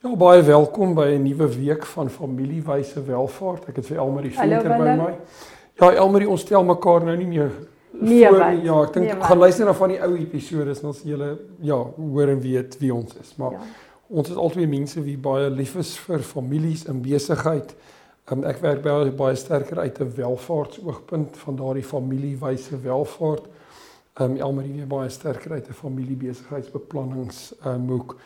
Ja, baie welkom by 'n nuwe week van familiewyse welvaart. Ek het vir Elmarie Venter by my. Ja, Elmarie, ons stel mekaar nou nie meer Nee, voor nie. Ja, ek dink Nee, wat? gaan luister na van die ou episode is ons julle ja, hoor en weet wie ons is. Maar Ja. ons is albei mense wie baie lief is vir families en besigheid. Um, ek werk baie baie sterker uit 'n welvaartsoogpunt van daardie familiewyse welvaart. Um, Elmarie weer baie sterker uit 'n familiebesigheidsbeplannings um, hoek.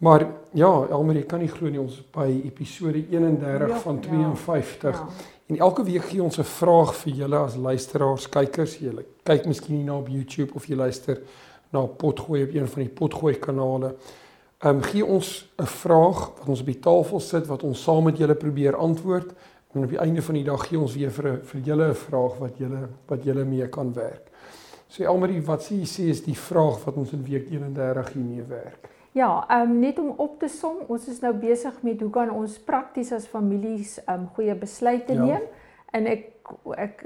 Maar ja, Elmarie kan nie glo nie ons by episode 31 Ja, van ja. 52. Ja. En elke week gee ons 'n vraag vir julle as luisteraars, kykers. Julle kyk miskien nie na op YouTube of jy luister na Potgooi op een van die Potgooi kanale. Ehm um, gee ons 'n vraag wat ons op die tafel sit wat ons saam met julle probeer antwoord en op die einde van die dag gee ons weer vir 'n- vir julle 'n vraag wat julle wat julle mee kan werk. So Elmarie, wat sê jy sê is die vraag wat ons in week 31 hiermee werk? Ja, ehm net om op te som, ons is nou besig met hoe kan ons prakties as families ehm goeie besluite Ja. neem. En ek ek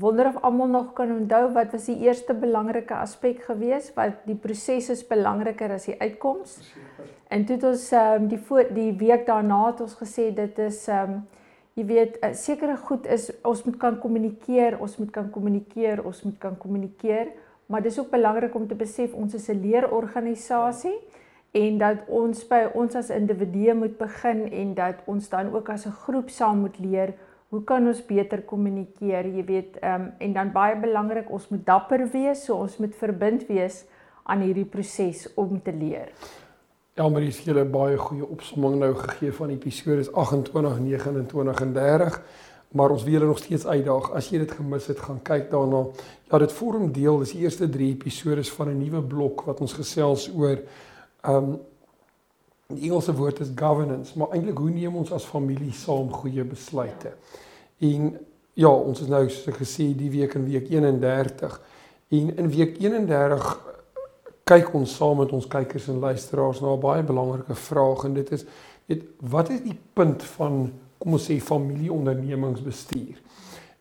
wonder of almal nog kan onthou wat was die eerste belangrike aspek gewees wat die proses is belangriker as die uitkoms. En toe het ons ehm die voor die week daarna het ons gesê dit is ehm jy weet eh, sekere goed is ons moet kan kommunikeer, ons moet kan kommunikeer, ons moet kan kommunikeer, maar dis ook belangrik om te besef ons is 'n leerorganisasie en dat ons by ons as individue moet begin en dat ons dan ook as 'n groep saam moet leer hoe kan ons beter kommunikeer jy weet ehm en dan baie belangrik ons moet dapper wees so ons moet verbind wees aan hierdie proses om te leer. Elmarie het julle baie goeie opsomming nou gegee van episodes 28, 29 en 30. Maar ons wil julle nog steeds uitdaag as jy dit gemis het, gaan kyk daarna. Ja, dit vorm deel, dis die eerste 3 episodes van 'n nuwe blok wat ons gesels oor um die Engelse woord is governance, maar eintlik hoe neem ons as familie saam goeie besluite? En ja, ons is nou soos gesê die week in week 31 en in week 31 kyk ons saam met ons kykers en luisteraars na 'n baie belangrike vraag en dit is weet wat is die punt van kom ons sê familieondernemingsbestuur?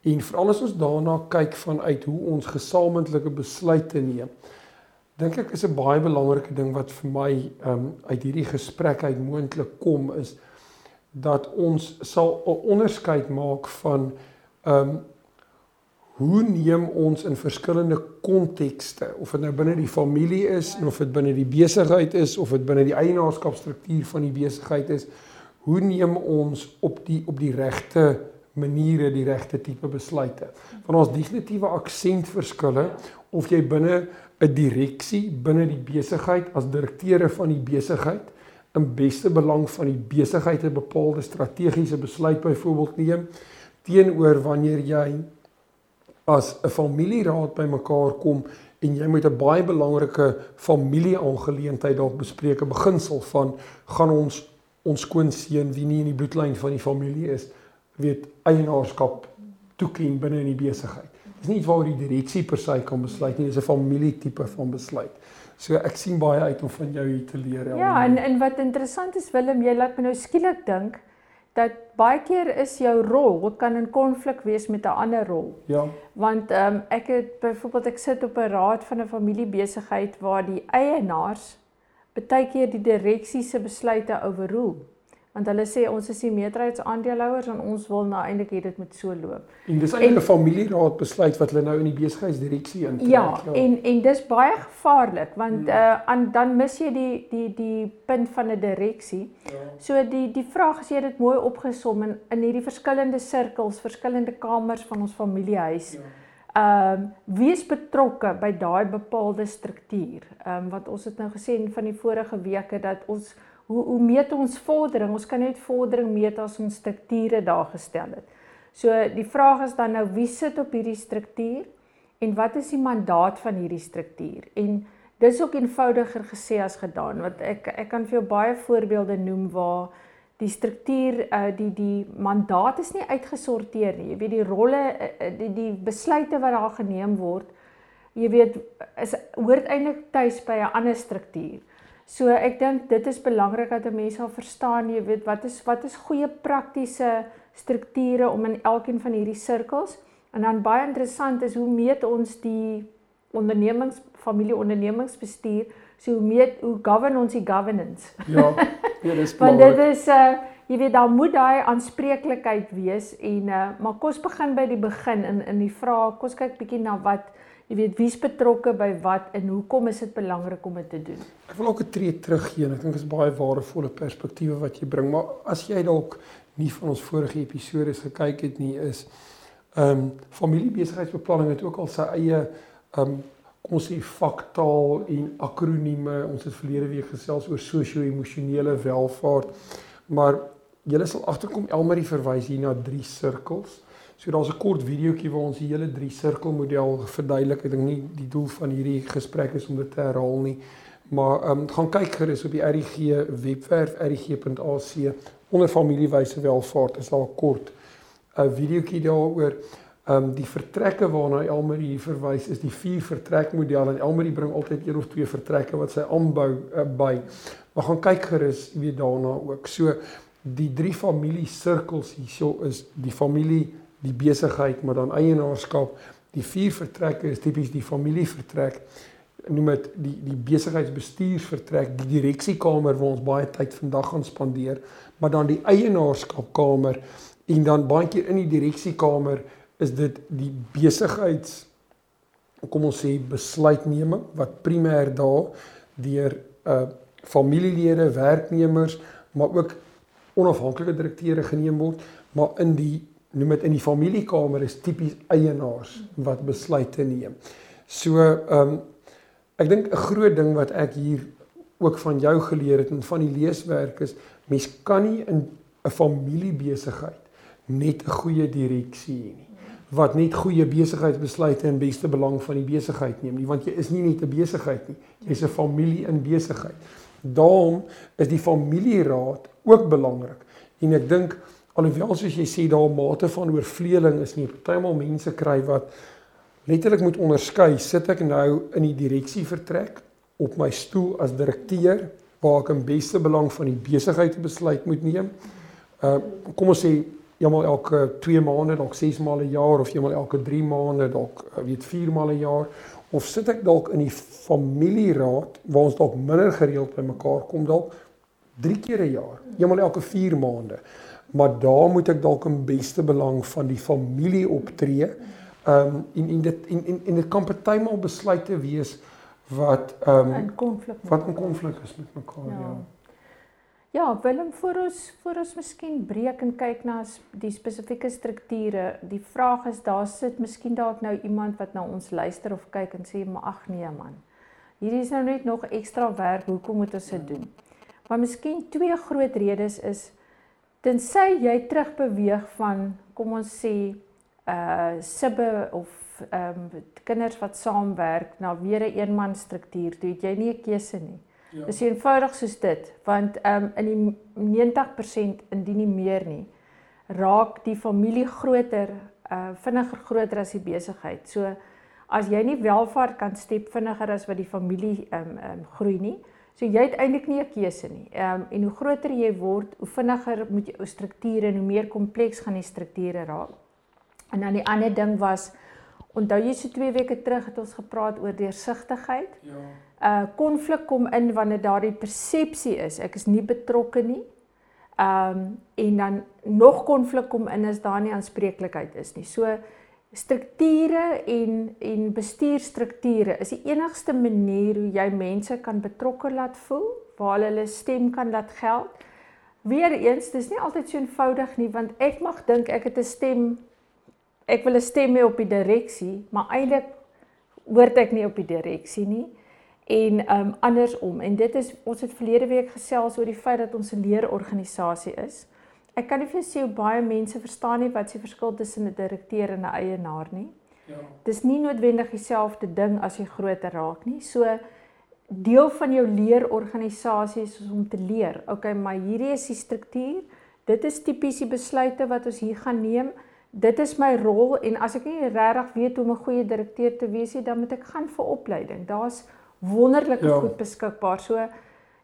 En veral as ons daarna kyk vanuit hoe ons gesamentlike besluite neem. Dink ek is 'n baie belangrike ding wat vir my um, uit hierdie gesprek uit moontlik kom is dat ons sal 'n onderskeid maak van ehm um, hoe neem ons in verskillende kontekste of dit nou binne die familie is of dit binne die besigheid is of dit binne die eienaarskapstruktuur van die besigheid is hoe neem ons op die op die regte maniere die regte tipe besluite. Van ons definitiewe aksentverskille of jy binne 'n direksie binne die besigheid as direkteure van die besigheid in beste belang van die besigheid 'n bepaalde strategiese besluit byvoorbeeld neem teenoor wanneer jy as 'n familieraad bymekaar kom en jy moet 'n baie belangrike familieaangeleentheid dalk bespreek 'n beginsel van gaan ons ons skoonseun wie nie in die bloedlyn van die familie is weet eienaarskap toeken binne in die besigheid. Dis nie iets waaroor die direksie per se kan besluit nie, dis 'n familietipe van besluit. So ek sien baie uit om van jou hier te leer. Ja, Elmarie. en en wat interessant is Willem, jy laat my nou skielik dink dat baie keer is jou rol kan in konflik wees met 'n ander rol. ja, Want ehm um, ek het byvoorbeeld ek sit op 'n raad van 'n familiebesigheid waar die eienaars baie keer die direksie se besluite overrule. Want hulle sê ons is die meerderheidsaandeelhouers en ons wil nou eintlik hê dit moet so loop. en dis eintlik 'n familieraad besluit wat hulle nou in die besigheidsdireksie intrek. Ja, en en dis baie gevaarlik want Ja. uh aan dan mis jy die die die punt van 'n direksie. ja. So die die vraag as jy dit mooi opgesom in in hierdie verskillende sirkels, verskillende kamers van ons familiehuis. ja. Ehm um, wie is betrokke by daai bepaalde struktuur? Ehm um, wat ons het nou gesê van die vorige weke dat ons hoe hoe meet ons vordering? Ons kan net vordering meet as ons strukture daar gestel het. So die vraag is dan nou wie sit op hierdie struktuur en wat is die mandaat van hierdie struktuur? En dis ook eenvoudiger gesê as gedaan want ek ek kan vir jou baie voorbeelde noem waar die struktuur uh, die die mandaat is nie uitgesorteer nie. Jy weet die rolle uh, die die besluite wat daar geneem word jy weet is hoort eintlik tuis by 'n ander struktuur. So ek dink dit is belangrik dat 'n mens sal verstaan, jy weet wat is wat is goeie praktiese strukture om in elkeen van hierdie sirkels. En dan baie interessant is hoe meet ons die ondernemings familieondernemingsbestuur so hoe meet hoe govern ons die governance? Ja ja dis want dit is uh jy weet daar moet daai aanspreeklikheid wees en uh maar kos begin by die begin in in die vraag kos kyk bietjie na wat jy weet wie's betrokke by wat en hoekom is dit belangrik om dit te doen ek wil ook 'n tree teruggee en ek dink dit is baie waardevolle perspektiewe wat jy bring maar as jy dalk nie van ons vorige episode gekyk het nie is ehm um, familiebesigheidsbeplanning het ook al sy eie ehm um, kom ons sê faktaal en akronieme. Ons het verlede week gesels oor sosio-emosionele welvaart. Maar julle sal agterkom Elmarie verwys hier na drie sirkels. So daar's 'n kort videoetjie waar ons die hele drie sirkelmodel verduidelik. Ek dink nie die doel van hierdie gesprek is om dit te herhaal nie. Maar ehm um, gaan kyk gerus op die RGG webwerf rg.ac onder familiewyse welvaart is daar 'n kort 'n videoetjie daaroor. Ehm um, die vertrekke waarna Elmarie hier verwys is die vier vertrekmodel en Elmarie bring altyd een of twee vertrekke wat sy aanbou uh, by. Maar gaan kyk gerus weer daarna ook. So die drie familie sirkels hierso is die familie, die besigheid, maar dan eienaarskap. Die vier vertrekke is tipies die familievertrek noem dit die die besigheidsbestuursvertrek, die direksiekamer waar ons baie tyd vandag gaan spandeer, maar dan die eienaarskapkamer en dan baie keer in die direksiekamer is dit die besigheids kom ons sê besluitneming wat primêr daar deur uh familielede, werknemers, maar ook onafhanklike direkteure geneem word, maar in die noem dit in die familiekamer is tipies eienaars wat besluite neem. So ehm um, ek dink 'n groot ding wat ek hier ook van jou geleer het en van die leeswerk is mens kan nie in 'n familiebesigheid net 'n goeie direksie hê nie wat net goeie besigheidsbesluite in beste belang van die besigheid neem nie want jy is nie net 'n besigheid nie jy's 'n familie in besigheid. Daarom is die familieraad ook belangrik. En ek dink alhoewel soos jy sê daar 'n mate van oorvleeling is nie partymal mense kry wat letterlik moet onderskei sit ek nou in die direksie vertrek op my stoel as direkteur waar ek in beste belang van die besigheid besluit moet neem. Uh kom ons sê eenmal elke 2 maande, dalk 6 maande 'n jaar of eenmal elke 3 maande, dalk eh, weet 4 maande 'n jaar of sit ek dalk in die familieraad waar ons dalk minder gereeld by mekaar kom dalk 3 keer 'n jaar, eenmal elke 4 maande. Maar daar moet ek dalk in beste belang van die familie optree. Ehm um, en en dit en en, en dit kan partymal besluite wees wat ehm um, in konflik wat in konflik is met mekaar, ja. ja. Ja, Willem, voor ons voor ons miskien breek en kyk na die spesifieke strukture. Die vraag is daar sit miskien dalk nou iemand wat na ons luister of kyk en sê maar ag nee man. Hierdie is nou net nog ekstra werk. Hoekom moet ons dit doen? Maar miskien twee groot redes is tensy jy terugbeweeg van kom ons sê uh sibbe of ehm um, kinders wat saamwerk na weer 'n eenman struktuur, toe het jy nie 'n keuse nie. Ja. Dis eenvoudig soos dit, want ehm um, in die 90% indien nie meer nie, raak die familie groter, uh vinniger groter as die besigheid. So as jy nie welvaart kan step vinniger as wat die familie ehm um, ehm um, groei nie, so jy het eintlik nie 'n keuse nie. Ehm um, en hoe groter jy word, hoe vinniger moet jy jou strukture en hoe meer kompleks gaan die strukture raak. En dan die ander ding was onthou jy so 2 weke terug het ons gepraat oor deursigtigheid. Ja uh konflik kom in wanneer daardie persepsie is ek is nie betrokke nie. Um en dan nog konflik kom in as daar nie aanspreeklikheid is nie. So strukture en en bestuurstrukture is die enigste manier hoe jy mense kan betrokke laat voel, waar hulle hulle stem kan laat geld. Weereens, dis nie altyd so eenvoudig nie want ek mag dink ek het 'n stem ek wil 'n stem hê op die direksie, maar eintlik hoort ek nie op die direksie nie en um andersom en dit is ons het verlede week gesels oor die feit dat ons 'n leerorganisasie is. Ek kan nie vir sê hoe baie mense verstaan nie wat se verskil tussen 'n direkteur en 'n eienaar nie. Ja. Dis nie noodwendig dieselfde ding as jy groter raak nie. So deel van jou leerorganisasie is om te leer. Okay, maar hierdie is die struktuur. Dit is tipies die besluite wat ons hier gaan neem. Dit is my rol en as ek nie regtig weet hoe om 'n goeie direkteur te wees nie, dan moet ek gaan vir opleiding. Daar's wonderlike ja. goed beskikbaar. So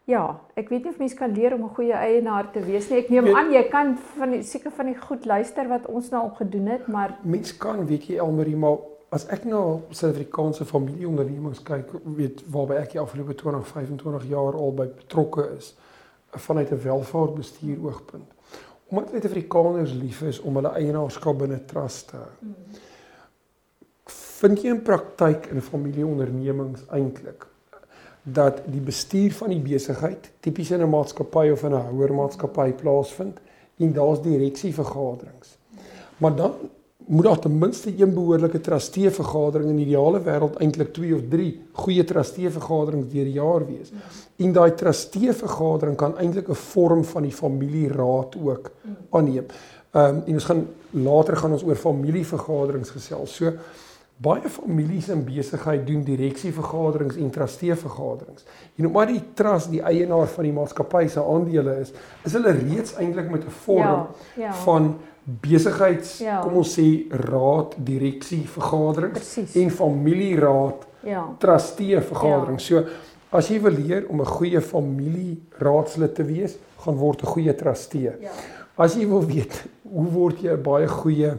ja, ek weet nie of mense kan leer om 'n goeie eienaar te wees nie. Ek neem weet, aan jy kan van seker van die goed luister wat ons nou gedoen het, maar mens kan weet jy Elmarie maar as ek na nou Suid-Afrikaanse familieondernemings kyk, weet waarby ek die afgelope 20, 25 jaar al by betrokke is vanuit 'n welvaartbestuur oogpunt. Omdat Suid-Afrikaners lief is om hulle eienaarskap binne trust te hou. Vind jy in praktyk in familieondernemings eintlik dat die bestuur van die besigheid tipies in 'n maatskappy of in 'n houer maatskappy plaasvind en daar's direksievergaderings. Maar dan moet daar ten minste een behoorlike trustee vergadering in die ideale wêreld eintlik 2 of 3 goeie trustee vergaderings deur die jaar wees. En daai trustee vergadering kan eintlik 'n vorm van die familieraad ook aanneem. Ehm um, en ons gaan later gaan ons oor familievergaderings gesels. So baie families in besigheid doen direksievergaderings en trustee vergaderings. En omdat die trust die eienaar van die maatskappy se aandele is, is hulle reeds eintlik met 'n vorm ja, ja. van besigheids ja. kom ons sê raad direksie vergadering en familieraad ja trustee vergadering. Ja. So as jy wil leer om 'n goeie familieraadslid te wees, gaan word 'n goeie trustee. Ja. As jy wil weet hoe word jy 'n baie goeie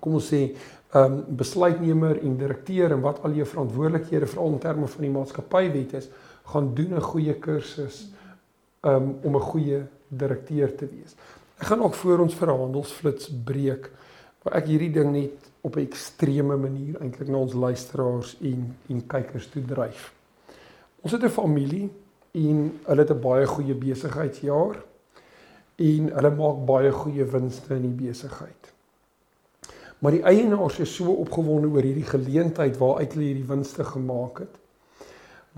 kom ons sê um besluitnemer en direkteur en wat al jou verantwoordelikhede veral in terme van die maatskappywet is, gaan doen 'n goeie kursus um om 'n goeie direkteur te wees. Ek gaan ook voor ons verhandelsflits breek waar ek hierdie ding net op 'n ekstreme manier eintlik na ons luisteraars en en kykers toe dryf. Ons het 'n familie en hulle het 'n baie goeie besigheidsjaar en hulle maak baie goeie winste in die besigheid. Maar die eienaars is so opgewonde oor hierdie geleentheid waaruit hulle hierdie winste gemaak het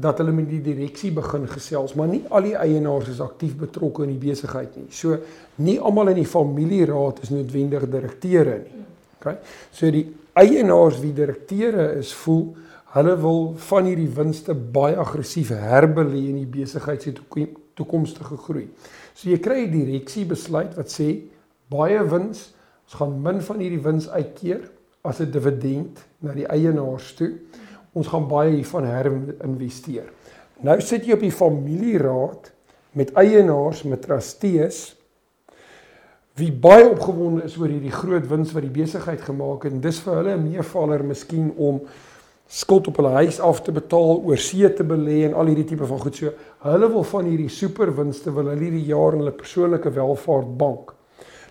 dat hulle met die direksie begin gesels, maar nie al die eienaars is aktief betrokke in die besigheid nie. So nie almal in die familieraad is noodwendig direkteure nie. OK? So die eienaars wie direkteure is, voel hulle wil van hierdie winste baie aggressief herbelê in die besigheid se toekomstige groei. So jy kry 'n direksie besluit wat sê baie wins, ons gaan min van hierdie wins uitkeer as 'n dividend na die eienaars toe ons gaan baie hiervan herinvesteer. Nou sit jy op die familieraad met eienaars, met trustees wie baie opgewonde is oor hierdie groot wins wat die besigheid gemaak het en dis vir hulle 'n meevaller miskien om skuld op hulle huis af te betaal, oor see te belê en al hierdie tipe van goed. So hulle wil van hierdie superwinste wil hulle hierdie jaar in hulle persoonlike welvaart bank.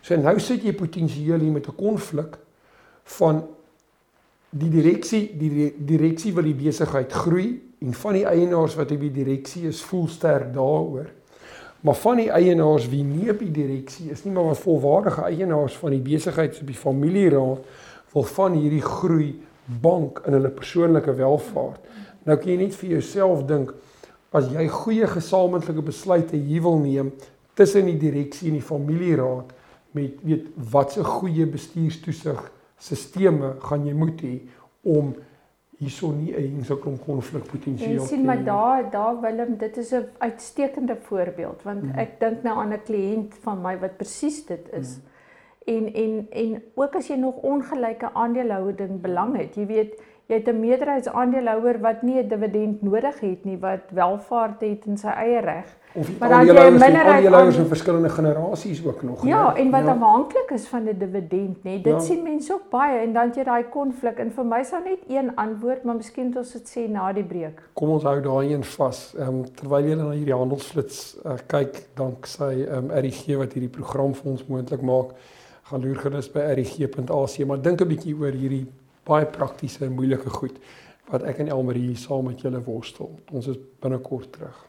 So nou sit jy potensieel hier met 'n konflik van die direksie die direksie wil die besigheid groei en van die eienaars wat op die direksie is voel sterk daaroor. Maar van die eienaars wie nie op die direksie is nie, maar wat volwaardige eienaars van die besigheid op die familieraad wil van hierdie groei bank in hulle persoonlike welfaart. Nou kan jy net vir jouself dink as jy goeie gesamentlike besluite hier wil neem tussen die direksie en die familieraad met weet wat 'n goeie bestuurstoesig sisteme gaan jy moet hê om hierso nie 'n hingsaklom konflik potensiaal te hê. Jy sien maar daar daar Willem, dit is 'n uitstekende voorbeeld want mm. ek dink nou aan 'n kliënt van my wat presies dit is. Mm. En en en ook as jy nog ongelyke aandelehouding belang het, jy weet jy het 'n meerderheidsaandeelhouer wat nie 'n dividend nodig het nie wat welvaart het in sy eie reg of maar dan jy 'n minderheid in verskillende generasies ook nog. Ja, ne? en wat ja. afhanklik is van 'n dividend, nê. Dit ja. sien mense ook baie en dan jy daai konflik en vir my sou net een antwoord, maar miskien ons dit sê na die breek. Kom ons hou daai een vas. Ehm um, terwyl jy na hierdie handelsflits uh, kyk, dank sy ehm um, RG wat hierdie program vir ons moontlik maak. Gaan loer gerus by rg.ac, maar dink 'n bietjie oor hierdie baie praktiese en moeilike goed wat ek en Elmarie saam met julle worstel. Ons is binnekort terug.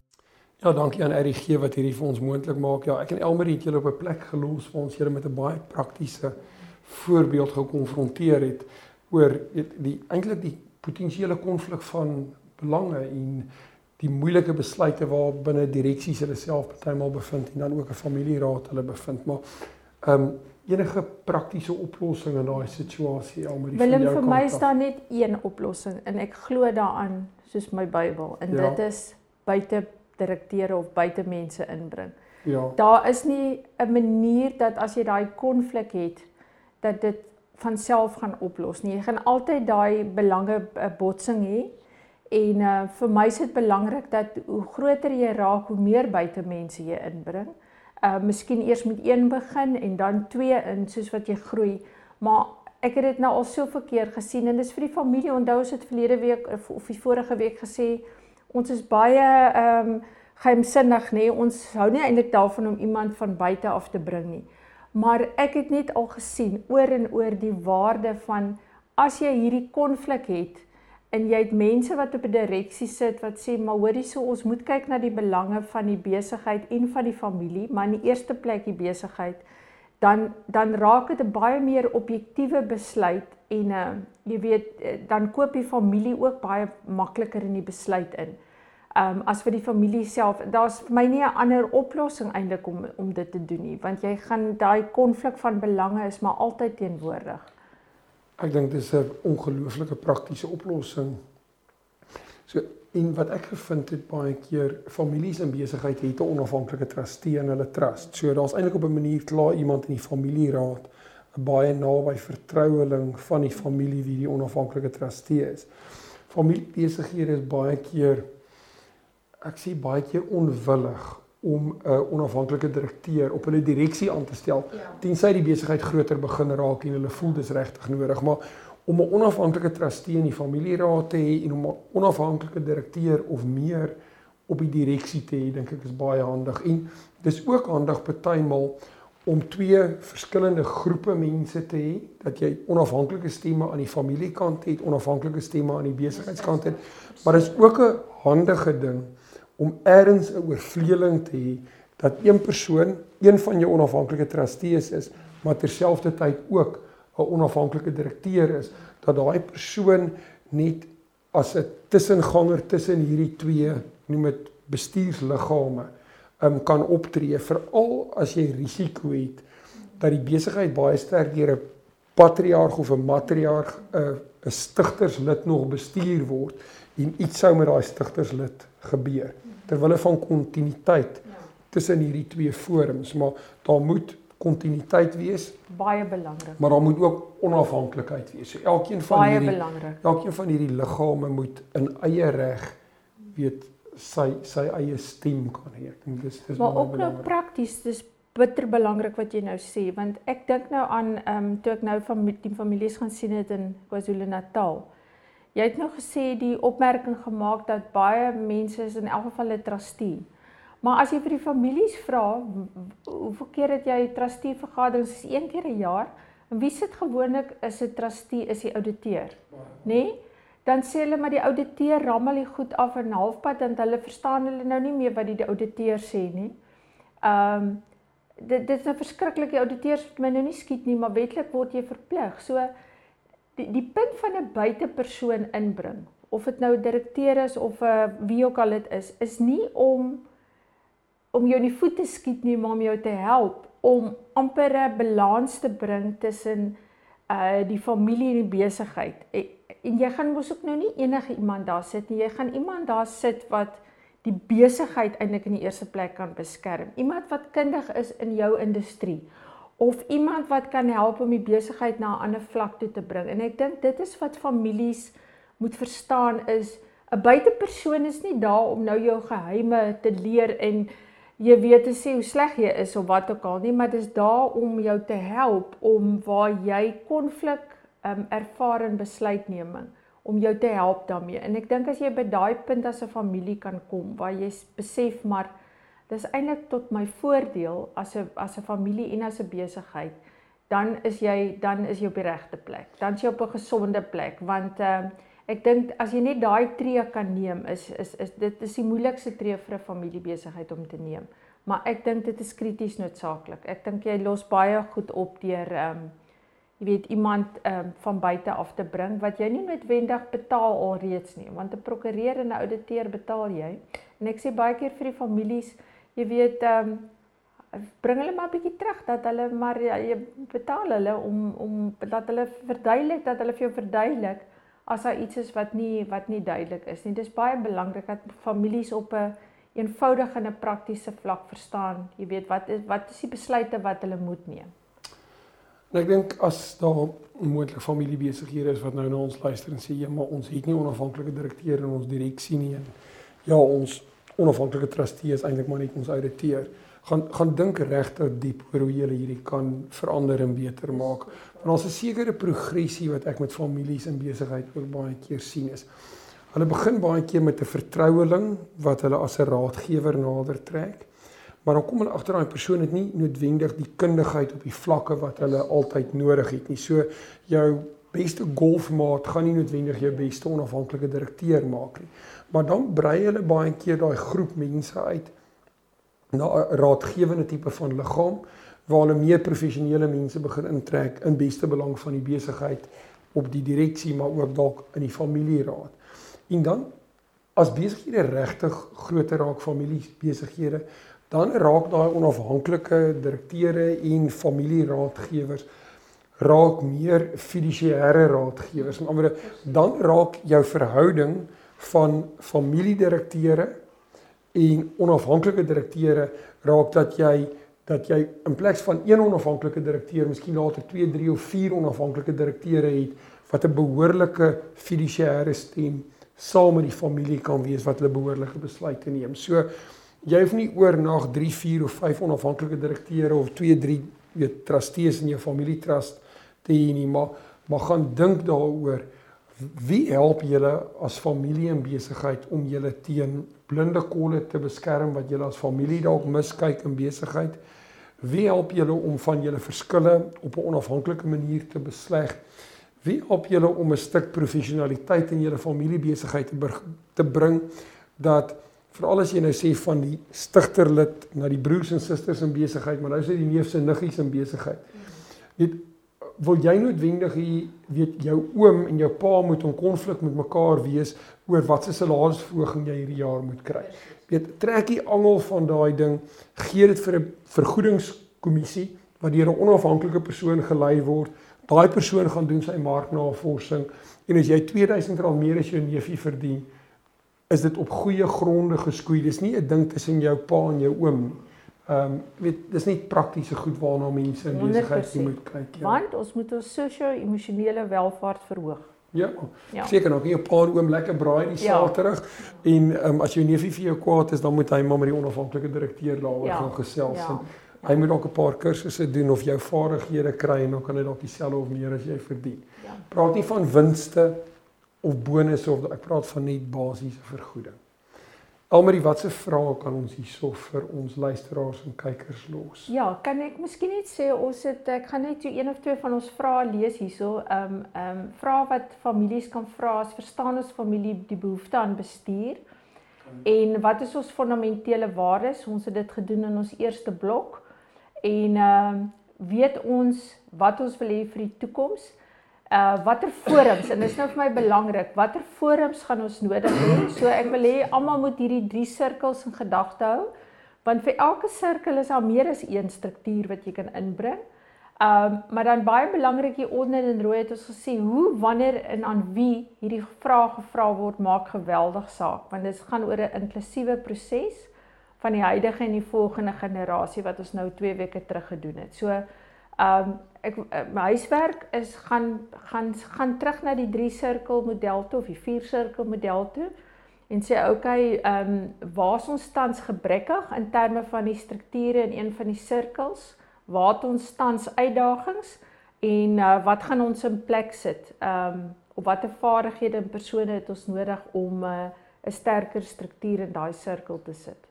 Ja, dankie aan RGG wat hierdie vir ons moontlik maak. Ja, ek en Elmarie het julle op 'n plek gelos waar ons julle met 'n baie praktiese voorbeeld gekonfronteer het oor die eintlik die potensiële konflik van belange en die moeilike besluite waar binne direksies hulle self partymal bevind en dan ook 'n familieraad hulle bevind maar ehm um, enige praktiese oplossing in daai situasie al met die Willem vir my is daar net een oplossing en ek glo daaraan soos my Bybel en ja. dit is buite direkteure of buite mense inbring. Ja. Daar is nie 'n manier dat as jy daai konflik het dat dit van self gaan oplos nie. Jy gaan altyd daai belange eh, botsing hê. En uh vir my is dit belangrik dat hoe groter jy raak, hoe meer buitemense jy inbring. Uh miskien eers met een begin en dan twee in soos wat jy groei. Maar ek het dit nou al soveel keer gesien en dis vir die familie. Onthou ons het verlede week of, of die vorige week gesê ons is baie ehm um, geheimsinnig nê. Ons hou nie eintlik daarvan om iemand van buite af te bring nie. Maar ek het net al gesien oor en oor die waarde van as jy hierdie konflik het en jy het mense wat op 'n direksie sit wat sê maar hoorie so ons moet kyk na die belange van die besigheid en van die familie, maar in die eerste plek die besigheid, dan dan raak dit 'n baie meer objektiewe besluit en uh, jy weet eh, dan koop die familie ook baie makliker in die besluit in ehm um, as vir die familie self daar's vir my nie 'n ander oplossing eintlik om om dit te doen nie want jy gaan daai konflik van belange is maar altyd teenwoordig. Ek dink dis 'n ongelooflike praktiese oplossing. So en wat ek gevind het baie keer families in besigheid het 'n onafhanklike trustee in hulle trust. So daar's eintlik op 'n manier klaar iemand in die familieraad 'n baie naby vertroueling van die familie wie die onafhanklike trustee is. Familiebesighede is baie keer ek sê baie keer onwillig om 'n uh, onafhanklike direkteur op hulle direksie aan te stel ja. tensy die besigheid groter begin raak en hulle voel dis regtig nodig maar om 'n onafhanklike trustee in die familieraad te hê en om 'n onafhanklike direkteur of meer op die direksie te hê dink ek is baie handig. En dis ook handig partymal om twee verskillende groepe mense te hê dat jy onafhanklike stemme aan die familiekant het onafhanklike stemme aan die besigheidskant het. Maar dis ook 'n handige ding om ergens 'n oorvleeling te hê dat een persoon een van jou onafhanklike trustees is, maar terselfdertyd ook 'n onafhanklike direkteur is, dat daai persoon net as 'n tussenganger tussen hierdie twee, noem dit bestuursliggame, um, kan optree veral as jy risiko het dat die besigheid baie sterk deur 'n patriarg of 'n matriarg 'n 'n stigterslid nog bestuur word en iets sou met daai stigterslid gebeur terwyl hulle van kontinuïteit ja. tussen hierdie twee forums, maar daar moet kontinuïteit wees. Baie belangrik. Maar daar moet ook onafhanklikheid wees. So elkeen van baie hierdie belangrik. Elkeen van hierdie liggame moet in eie reg weet sy sy eie stem kan hê. Ek dink dis dis maar ook nou prakties dis bitter belangrik wat jy nou sê want ek dink nou aan ehm um, toe ek nou van die families gaan sien het in KwaZulu-Natal. Jy het nou gesê die opmerking gemaak dat baie mense is in elk geval 'n trustee. Maar as jy vir die families vra, hoeveel keer het jy trustee vergaderings? Is een keer 'n jaar? En wie sit gewoonlik is 'n trustee is die ouditeur, nê? Nee? Dan sê hulle maar die ouditeur rammel die goed af in halfpad en hulle verstaan hulle nou nie meer wat die, die ouditeur sê nie. Ehm um, dit dit is 'n nou verskriklike auditeurs wat my nou nie skiet nie, maar wetlik word jy verplig. So die die punt van 'n buitepersoon inbring of dit nou 'n direkteur is of 'n wie ook al dit is is nie om om jou in die voete skiet nie maar om jou te help om amper 'n balans te bring tussen uh die familie en die besigheid en, en jy gaan mos ook nou nie enige iemand daar sit nie. Jy gaan iemand daar sit wat die besigheid eintlik in die eerste plek kan beskerm. Iemand wat kundig is in jou industrie of iemand wat kan help om die besigheid na 'n ander vlak toe te bring. En ek dink dit is wat families moet verstaan is 'n buitepersoon is nie daar om nou jou geheime te leer en jy weet te sê hoe sleg jy is of wat ook al nie, maar dis daar om jou te help om waar jy konflik um, ervaar in besluitneming om jou te help daarmee. En ek dink as jy by daai punt as 'n familie kan kom waar jy besef maar dis eintlik tot my voordeel as 'n as 'n familie en as 'n besigheid dan is jy dan is jy op die regte plek dan is jy op 'n gesonde plek want uh, Ek dink as jy net daai tree kan neem is is is dit is die moeilikste tree vir 'n familiebesigheid om te neem. Maar ek dink dit is krities noodsaaklik. Ek dink jy los baie goed op deur ehm um, jy weet iemand ehm um, van buite af te bring wat jy nie noodwendig betaal alreeds nie, want 'n prokureur en 'n ouditeur betaal jy. En ek sê baie keer vir die families, jy weet ehm um, bring hulle maar 'n bietjie terug dat hulle maar ja, jy betaal hulle om om dat hulle verduidelik dat hulle vir jou verduidelik as daar iets is wat nie wat nie duidelik is nie. Dit is baie belangrik dat families op 'n een eenvoudige en 'n praktiese vlak verstaan. Jy weet wat is wat is die besluite wat hulle moet neem. En ek dink as daar moontlik familiebesighede is wat nou na ons luister en sê ja, maar ons het nie onafhanklike direkteur in ons direksie nie en ja, ons onafhanklike trustee is eintlik maar net ons ouditeur gaan gaan dink regtig diep oor hoe jy hierdie kan verander en beter maak. Want daar's 'n sekere progressie wat ek met families in besigheid ook baie keer sien is. Hulle begin baie keer met 'n vertroueling wat hulle as 'n raadgewer nader trek. Maar dan kom hulle agter daai persoon het nie noodwendig die kundigheid op die vlakke wat hulle altyd nodig het nie. So jou beste golfmaat gaan nie noodwendig jou beste onafhanklike direkteur maak nie. Maar dan brei hulle baie keer daai groep mense uit na 'n raadgewende tipe van liggaam waar hulle meer professionele mense begin intrek in beste belang van die besigheid op die direksie maar ook dalk in die familieraad. En dan as besighede regtig groter raak familie besighede, dan raak daai onafhanklike direkteure en familieraadgewers raak meer fiduciêre raadgewers. Met ander woorde, dan raak jou verhouding van familiedirekteure en onafhanklike direkteure raak dat jy dat jy in plaas van een onafhanklike direkteur miskien later 2, 3 of 4 onafhanklike direkteure het wat 'n behoorlike fiduciêre stem saam met die familie kan wees wat hulle behoorlike besluite neem. So jy hoef nie oornag 3, 4 of 5 onafhanklike direkteure of 2, 3 weet trustees in jou familietrust te hê nie, maar maar gaan dink daaroor wie help julle as familie en besigheid om julle teen blinde kolle te beskerm wat julle as familie dalk miskyk in besigheid? Wie help julle om van julle verskille op 'n onafhanklike manier te besleg? Wie help julle om 'n stuk professionaliteit in julle familiebesigheid te te bring dat veral as jy nou sê van die stigterlid na die broers en susters in besigheid, maar nou is dit die neefse en niggies in besigheid. Net wil jy noodwendig hier weet jou oom en jou pa moet in konflik met mekaar wees oor wat se salarisverhoging jy hierdie jaar moet kry. Weet trek die angel van daai ding, gee dit vir 'n vergoedingskommissie wat deur 'n onafhanklike persoon gelei word. Daai persoon gaan doen sy marknavorsing en as jy R2000 meer as jou neefie verdien, is dit op goeie gronde geskoei. Dis nie 'n ding tussen jou pa en jou oom nie. Ehm um, weet dis nie praktiese goed waarna mense in besigheid moet kyk nie. Ja. Want ons moet ons sosio-emosionele welvaart verhoog. Ja. ja. Seker nog, jy 'n paar oom lekker braai die ja. saal terug en ehm um, as jou neefie vir jou kwaad is, dan moet hy maar met die onafhanklike direkteur daaroor ja. gaan gesels ja. en ja. hy moet dalk 'n paar kursusse doen of jou vaardighede kry en dan kan hy dalk dieselfde of meer as jy verdien. Ja. Praat nie van winste of bonusse of ek praat van net basiese vergoeding. Almarie, watse vrae kan ons hierso vir ons luisteraars en kykers los? Ja, kan ek miskien net sê ons het ek gaan net so een of twee van ons vrae lees hierso. Ehm um, ehm um, vrae wat families kan vra as verstaan ons familie die behoefte aan bestuur? En wat is ons fundamentele waardes? Ons het dit gedoen in ons eerste blok. En ehm um, weet ons wat ons wil hê vir die toekoms? Uh watter forums en dit is nou vir my belangrik watter forums gaan ons nodig hê? So ek wil hê almal moet hierdie drie sirkels in gedagte hou want vir elke sirkel is daar meer as een struktuur wat jy kan inbring. Um maar dan baie belangrik hier onder in rooi het ons gesê hoe wanneer en aan wie hierdie vrae gevra word maak geweldig saak want dit gaan oor 'n inklusiewe proses van die huidige en die volgende generasie wat ons nou 2 weke terug gedoen het. So um ek eh, my huiswerk is gaan gaan gaan terug na die 3 sirkel model toe of die 4 sirkel model toe en sê okay, ehm um, waar is ons tans gebrekkig in terme van die strukture in een van die sirkels? Waar het ons tans uitdagings en uh, wat gaan ons in plek sit? Ehm um, op watter vaardighede en persone het ons nodig om eh, 'n uh, sterker struktuur in daai sirkel te sit?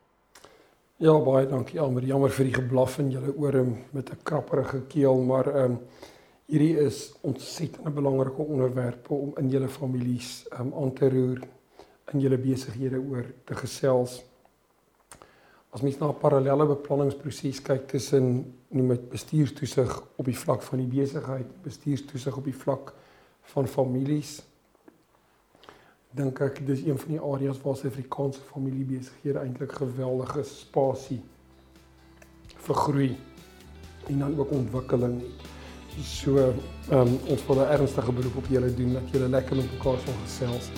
Ja, baie dankie Almer. Jammer vir die geblaf in julle ore met 'n krapperige keel, maar ehm um, Hierdie is ontsettend belangrike onderwerpe om in julle families um, aan te roer, in julle besighede oor te gesels. As mens na 'n parallelle beplanningsproses kyk tussen noem dit bestuurstoesig op die vlak van die besigheid, bestuurstoesig op die vlak van families, dink ek dis een van die areas waar Suid-Afrikaanse familiebesighede eintlik geweldige spasie vir groei en dan ook ontwikkeling. So, ehm um, ons wil 'n ernstige beroep op julle doen dat julle lekker met mekaar sal gesels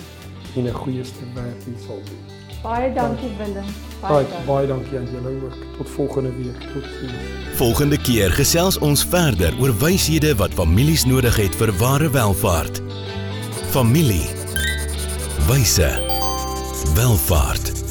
en 'n goeie stuk werk hier sal doen. Baie dankie Willem. Baie baie, baie dankie aan julle ook. Tot volgende week. Totsiens. Volgende keer gesels ons verder oor wyshede wat families nodig het vir ware welvaart. Familie. Wyse. Welvaart.